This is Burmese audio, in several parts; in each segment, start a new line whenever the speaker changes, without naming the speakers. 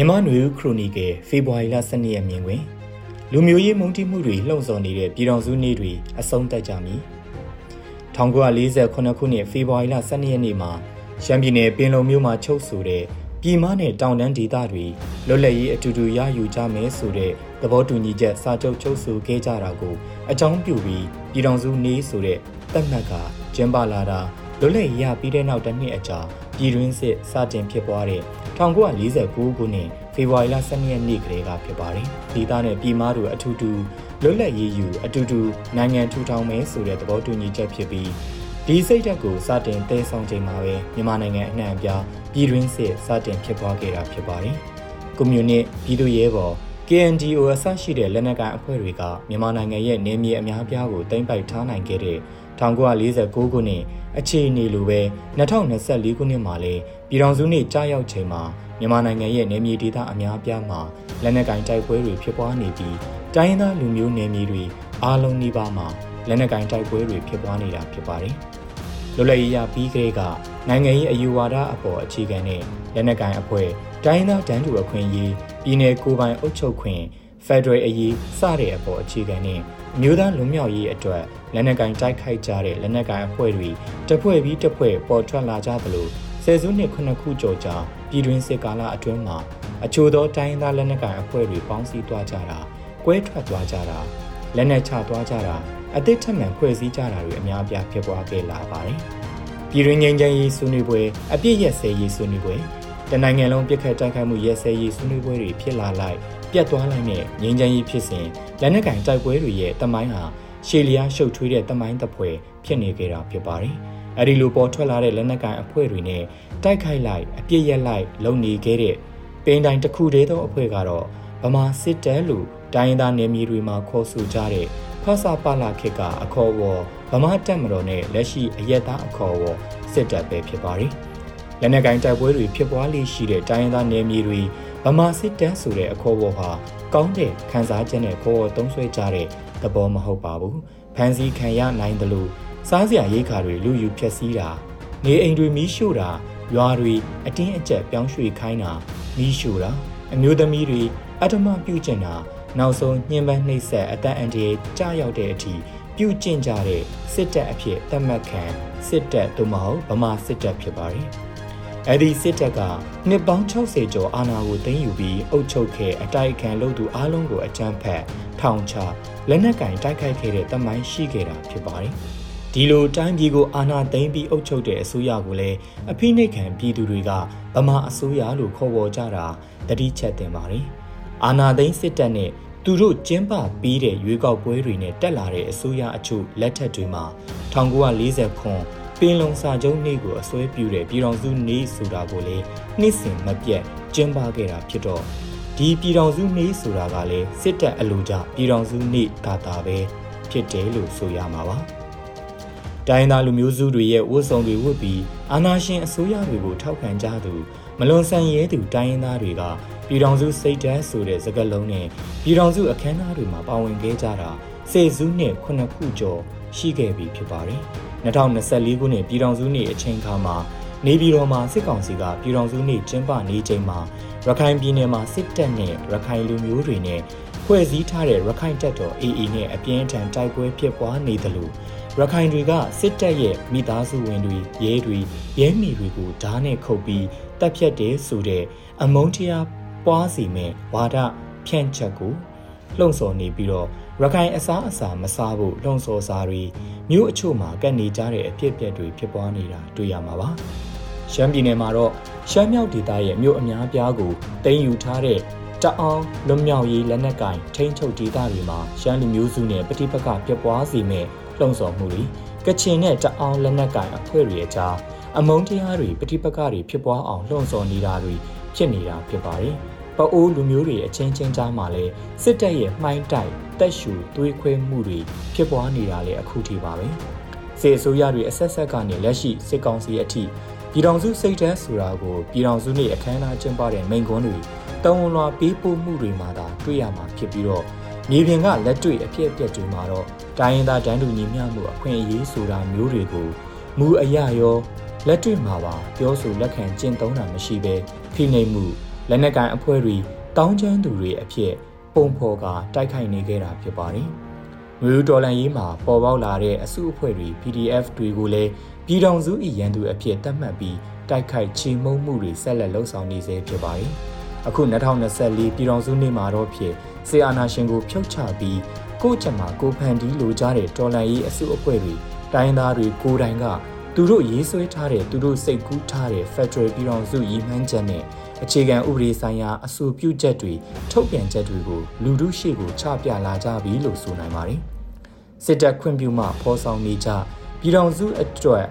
မြန်မာ့နွေဦးခရိုနီကယ်ဖေဖော်ဝါရီလ12ရက်မြင်တွင်လူမျိုးရေးမုန်းတိမှုတွေလှုံ့ဆော်နေတဲ့ပြည်တော်စုနေ့တွေအဆုံးသတ်ကြမည်1948ခုနှစ်ဖေဖော်ဝါရီလ12ရက်နေ့မှာရှမ်းပြည်နယ်ပင်လုံမြို့မှာချုပ်ဆိုတဲ့ပြည်မနဲ့တောင်တန်းဒေသတွေလွတ်လပ်ရေးအတူတူရယူကြမယ်ဆိုတဲ့သဘောတူညီချက်စာချုပ်ချုပ်ဆိုခဲ့ကြတာကိုအကြောင်းပြုပြီးပြည်တော်စုနေ့ဆိုတဲ့တက်မှတ်ကကျင်းပလာတာလွတ်လပ်ရေးရပြီးတဲ့နောက်တစ်နှစ်အကြာ ပြည်တွင်းစစ်စတင်ဖြစ်ပွားတဲ့1949ခုနှစ်ဖေဖော်ဝါရီလ12ရက်နေ့ကလေးကဖြစ်ပါတယ်။ဒေသနဲ့ပြည်မားတို့အထူးတူလွတ်လပ်ရေးယူအတူတူနိုင်ငံထူထောင်မယ်ဆိုတဲ့သဘောတူညီချက်ဖြစ်ပြီးဒီစိတ်ဓာတ်ကိုစတင်တည်ဆောင်ချိန်မှာပဲမြန်မာနိုင်ငံအနှံ့အပြားပြည်တွင်းစစ်စတင်ဖြစ်ပွားခဲ့တာဖြစ်ပါတယ်။ကွန်မြူနစ်ပြည်သူ့ရဲဘော် KNDO အစရှိတဲ့လက်နက်ကိုင်အဖွဲ့တွေကမြန်မာနိုင်ငံရဲ့နေမြေအများပြားကိုတင်ပိုက်ထားနိုင်ခဲ့တဲ့ 1949ခုနှစ်အခြေအနေလိုပဲ2024ခုနှစ်မှာလည်းပြည်ထောင်စုနေ့ကြာရောက်ချိန်မှာမြန်မာနိုင်ငံရဲ့နေမြေဒေသအများပြားမှာလက်နက်ကင်တိုက်ပွဲတွေဖြစ်ပွားနေပြီးတိုင်းရင်းသားလူမျိုးနယ်မြေတွေအားလုံးနှိပါမှာလက်နက်ကင်တိုက်ပွဲတွေဖြစ်ပွားနေတာဖြစ်ပါတယ်။လွတ်လပ်ရေးရပြီးကလေးကနိုင်ငံရေးအယူဝါဒအပေါ်အခြေခံတဲ့လက်နက်ကင်အဖွဲ့တိုင်းသားတန်းတူအခွင့်အရေးပြည်내ကိုယ်ပိုင်အုပ်ချုပ်ခွင့်ဖက်ဒရယ်အရေးစတဲ့အပေါ်အခြေခံတဲ့ မျိုးသားလွတ်မြောက်ရေးအတွက်လက်နက်ကင်တိုက်ခိုက်ကြတဲ့လက်နက်ကင်အဖွဲ့တွေတဖွဲ့ပြီးတဖွဲ့ပေါ်ထွက်လာကြသလိုဆယ်စုနှစ်ခုနှစ်ခုကျော်ကြာပြည်တွင်းစစ်ကာလအတွင်းမှာအချို့သောတိုင်းရင်းသားလက်နက်ကိုင်အဖွဲ့တွေပေါင်းစည်းသွားကြတာကွဲထွက်သွားကြတာလက်နက်ချသွားကြတာအသစ်ထပ်မံဖွဲ့စည်းကြတာတွေအများအပြားဖြစ်ပွားခဲ့လာပါတယ်။ပြည်တွင်းငြိမ်းချမ်းရေးဆွေးနွေးပွဲအပြည့်ရက်စဲရေးဆွေးနွေးပွဲတနိုင်ငံလုံးပြစ်ခတ်တိုက်ခိုက်မှုရက်စဲရေးဆွေးနွေးပွဲတွေဖြစ်လာလိုက် ပြတ်သွားလိုက်တဲ့ငြိမ်းချမ်းရေးဖြစ်စဉ်လက်နက်ကင်တိုက်ပွဲတွေရဲ့တမိုင်းဟာရှေလျားရှုပ်ထွေးတဲ့တမိုင်းတစ်ဖွဲဖြစ်နေကြတာဖြစ်ပါတယ်။အဲဒီလိုပေါ်ထွက်လာတဲ့လက်နက်ကင်အဖွဲ့တွေနဲ့တိုက်ခိုက်လိုက်အပြစ်ရက်လိုက်လုံနေခဲ့တဲ့ပိန်တိုင်းတစ်ခုတည်းသောအဖွဲ့ကတော့ဗမာစစ်တပ်လို့တိုင်းသားနယ်မြေတွေမှာခေါ်ဆိုကြတဲ့ဖဆာပါလာခေတ်ကအခေါ်အဝေါ်ဗမာတပ်မတော်နဲ့လက်ရှိအရက်သားအခေါ်အဝေါ်စစ်တပ်ပဲဖြစ်ပါတယ်။လက်နက်ကိုင်တိုက်ပွဲတွေဖြစ်ပွားလေးရှိတဲ့တိုင်းသားနယ်မြေတွေ ဗမာစစ်တပ်ဆိုတဲ့အခေါ်အဝေါ်ဟာကောင်းတဲ့ခန်းစားချက်နဲ့ခေါ်သုံးဆွဲကြတဲ့သဘောမဟုတ်ပါဘူး။ဖန်စီခံရနိုင်တယ်လို့စားစရာရိတ်ခါတွေလူယူဖျက်ဆီးတာနေအိမ်တွေမီးရှို့တာရွာတွေအတင်းအကျပ်ပြောင်းရွှေ့ခိုင်းတာမီးရှို့တာအမျိုးသမီးတွေအထမပြုကျင်တာနောက်ဆုံးညှဉ်းပန်းနှိပ်စက်အတန်အန်တီကြားရောက်တဲ့အထိပြုကျင့်ကြတဲ့စစ်တပ်အဖြစ်သတ်မှတ်ခံစစ်တပ်သို့မဟုတ်ဗမာစစ်တပ်ဖြစ်ပါတယ်။ အဲဒီစစ်တပ်ကနှစ်ပေါင်း60ကျော်အာဏာကိုသိမ်းယူပြီးအုပ်ချုပ်ခဲ့အတိုက်အခံလုပ်သူအလုံးကိုအကြမ်းဖက်ထောင်ချလက်နက်ကင်တိုက်ခိုက်ခဲ့တဲ့တမိုင်းရှိခဲ့တာဖြစ်ပါတယ်။ဒီလိုတိုင်းပြည်ကိုအာဏာသိမ်းပြီးအုပ်ချုပ်တဲ့အစိုးရကိုလည်းအဖိနှိတ်ခံပြည်သူတွေကဗမာအစိုးရလို့ခေါ်ဝေါ်ကြတာတတိချက်တင်ပါတယ်။အာဏာသိမ်းစစ်တပ်နဲ့သူတို့ကျင်းပပြီးတဲ့ရွေးကောက်ပွဲတွေနဲ့တက်လာတဲ့အစိုးရအချို့လက်ထက်တွေမှာ1940ခွန် ပင်လုံစာချုပ်နေ့ကိုအစွဲပြုတဲ့ပြည်တော်စုနေ့ဆိုတာကိုလည်းနှစ်စဉ်မပြတ်ကျင်းပခဲ့တာဖြစ်တော့ဒီပြည်တော်စုနေ့ဆိုတာကလည်းစစ်တပ်အလိုကြပြည်တော်စုနေ့သာသာပဲဖြစ်တယ်လို့ဆိုရမှာပါ။တိုင်းသားလူမျိုးစုတွေရဲ့ဝတ်စုံတွေဝတ်ပြီးအာဏာရှင်အစိုးရတွေကိုထောက်ခံကြသူမလွန်ဆန်ရဲသူတိုင်းရင်းသားတွေကပြည်ထောင်စုစိတ်ဓာတ်ဆိုတဲ့စကားလုံးနဲ့ပြည်ထောင်စုအခမ်းအနားတွေမှာပါဝင်ခဲ့ကြတာစေစုနှစ်ခုနှစ်ခုကျော်ရှိခဲ့ပြီဖြစ်ပါတယ်။ 2024ခုနှစ်ပြည်ထောင်စုနေ့အချိန်ခါမှာနေပြည်တော်မှာစစ်ကောင်စီကပြည်ထောင်စုနေ့ကျင်းပနေချိန်မှာရခိုင်ပြည်နယ်မှာစစ်တပ်နဲ့ရခိုင်လူမျိုးတွေနဲ့ဖွဲ့စည်းထားတဲ့ရခိုင်တပ်တော် AA နဲ့အပြင်းထန်တိုက်ပွဲဖြစ်ပွားနေသလိုရခိုင်တွေကစစ်တပ်ရဲ့မိသားစုဝင်တွေရဲတွေရဲမီတွေကိုဓားနဲ့ခုတ်ပြီးတပ်ဖြတ်တယ်ဆိုတဲ့အမုန်းတရားပွားစီမဲ့ဝါဒဖြန့်ချက်ကို လှုံ့ဆော်နေပြီးတော့ရခိုင်အစားအစာမစားဖို့လှုံ့ဆော်စားတွေမြို့အချို့မှာကတ်နေကြတဲ့အဖြစ်အပျက်တွေဖြစ်ပွားနေတာတွေ့ရမှာပါရှမ်းပြည်နယ်မှာတော့ရှမ်းမြောက်ဒေသရဲ့မြို့အများပြားကိုတင်ယူထားတဲ့တအောင်လွတ်မြောက်ရေးလက်နက်ကင်ထိန်းချုပ်ဒေသတွေမှာရှမ်းလူမျိုးစုနဲ့ပဋိပက္ခဖြစ်ပွားစေမဲ့လှုံ့ဆော်မှုတွေကချင်နဲ့တအောင်လက်နက်ကင်အဖွဲ့တွေအကြားအမုန်းတရားတွေပဋိပက္ခတွေဖြစ်ပွားအောင်လှုံ့ဆော်နေတာတွေဖြစ်နေတာဖြစ်ပါတယ်။ ပအိုးလူမျိုးတွေအချင်းချင်းကြားမှာလည်းစစ်တပ်ရဲ့မှိုင်းတိုက်တက်ရှူသွေးခွဲမှုတွေဖြစ်ပွားနေတာလည်းအခုထိပါပဲ။စေအစိုးရတွေအဆက်ဆက်ကနေလက်ရှိစစ်ကောင်စီအထိပြည်တော်စုစိတ်ဓာတ်ဆိုတာကိုပြည်တော်စုနဲ့အခမ်းအနားကျင်းပတဲ့မိန့်ခွန်းတွေတုံးလွှာပေးပို့မှုတွေမှာသာတွေ့ရမှာဖြစ်ပြီးတော့မြေပြင်ကလက်တွေ့အဖြစ်အပျက်တွေမှာတော့တိုင်းရင်းသားတန်းတူညီမျှမှုအခွင့်အရေးဆိုတာမျိုးတွေကိုမူအရရောလက်တွေ့မှာပါပြောဆိုလက်ခံကျင့်သုံးတာမရှိဘဲဖိနှိပ်မှု လက်နက်ကိုင်အဖွဲ့တွေတောင်းကျမ်းသူတွေအဖြစ်ပုံဖော်ကတိုက်ခိုက်နေခဲ့တာဖြစ်ပါတယ်။မျိုးဒေါ်လာရေးမှာပေါ်ပေါက်လာတဲ့အစုအဖွဲ့တွေ PDF တွေကိုလည်းပြည်ထောင်စုဤရန်သူအဖြစ်သတ်မှတ်ပြီးတိုက်ခိုက်ချေမှုန်းမှုတွေဆက်လက်လှုပ်ဆောင်နေဆဲဖြစ်ပါတယ်။အခု2024ပြည်ထောင်စုနှစ်မှာတော့ဖြစ်စေအာနာရှင်ကိုဖျောက်ချပြီးကိုယ့်ချက်မှာကိုဖန်တီးလိုကြတဲ့တော်လန်ရေးအစုအဖွဲ့တွေတိုင်းသားတွေကိုယ်တိုင်ကသူတို့ရေးဆွဲထားတဲ့သူတို့စိတ်ကူးထားတဲ့ Federal ပြည်ထောင်စုရည်မှန်းချက်နဲ့ အခြေခံဥပဒေဆိုင်ရာအဆိုပြုချက်တွေထုတ်ပြန်ချက်တွေကိုလူထုရှေ့ကိုချပြလာကြပြီလို့ဆိုနိုင်ပါတယ်။စစ်တပ်ခွင့်ပြုမှဖော်ဆောင်နေကြပြည်ထောင်စုအတွက်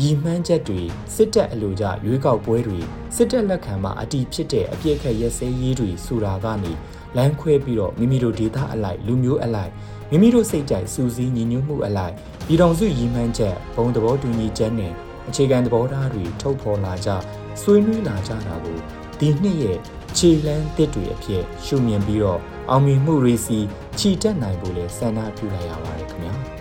ရည်မှန်းချက်တွေစစ်တပ်အလိုကြရွေးကောက်ပွဲတွေစစ်တပ်လက်ခံမှာအတီးဖြစ်တဲ့အပြစ်ခက်ရဲစဲရေးတွေဆိုတာကနေလမ်းခွဲပြီးတော့မိမိတို့ဒေသအလိုက်လူမျိုးအလိုက်မိမိတို့စိတ်ကြိုက်စူးစီးညီညွတ်မှုအလိုက်ပြည်တော်စုရည်မှန်းချက်ဘုံသဘောတူညီချက်နဲ့အခြေခံသဘောထားတွေထုတ်ဖော်လာကြဆွေးနွေးလာကြတာကို ဒီနှစ်ရဲ့ခြေလန်းတစ်တွေအဖြစ်ရှုမြင်ပြီးတော့အောင်မြင်မှုတွေစီခြိတက်နိုင်ဖို့လဲဆန္ဒပြုလိုက်ရပါတယ်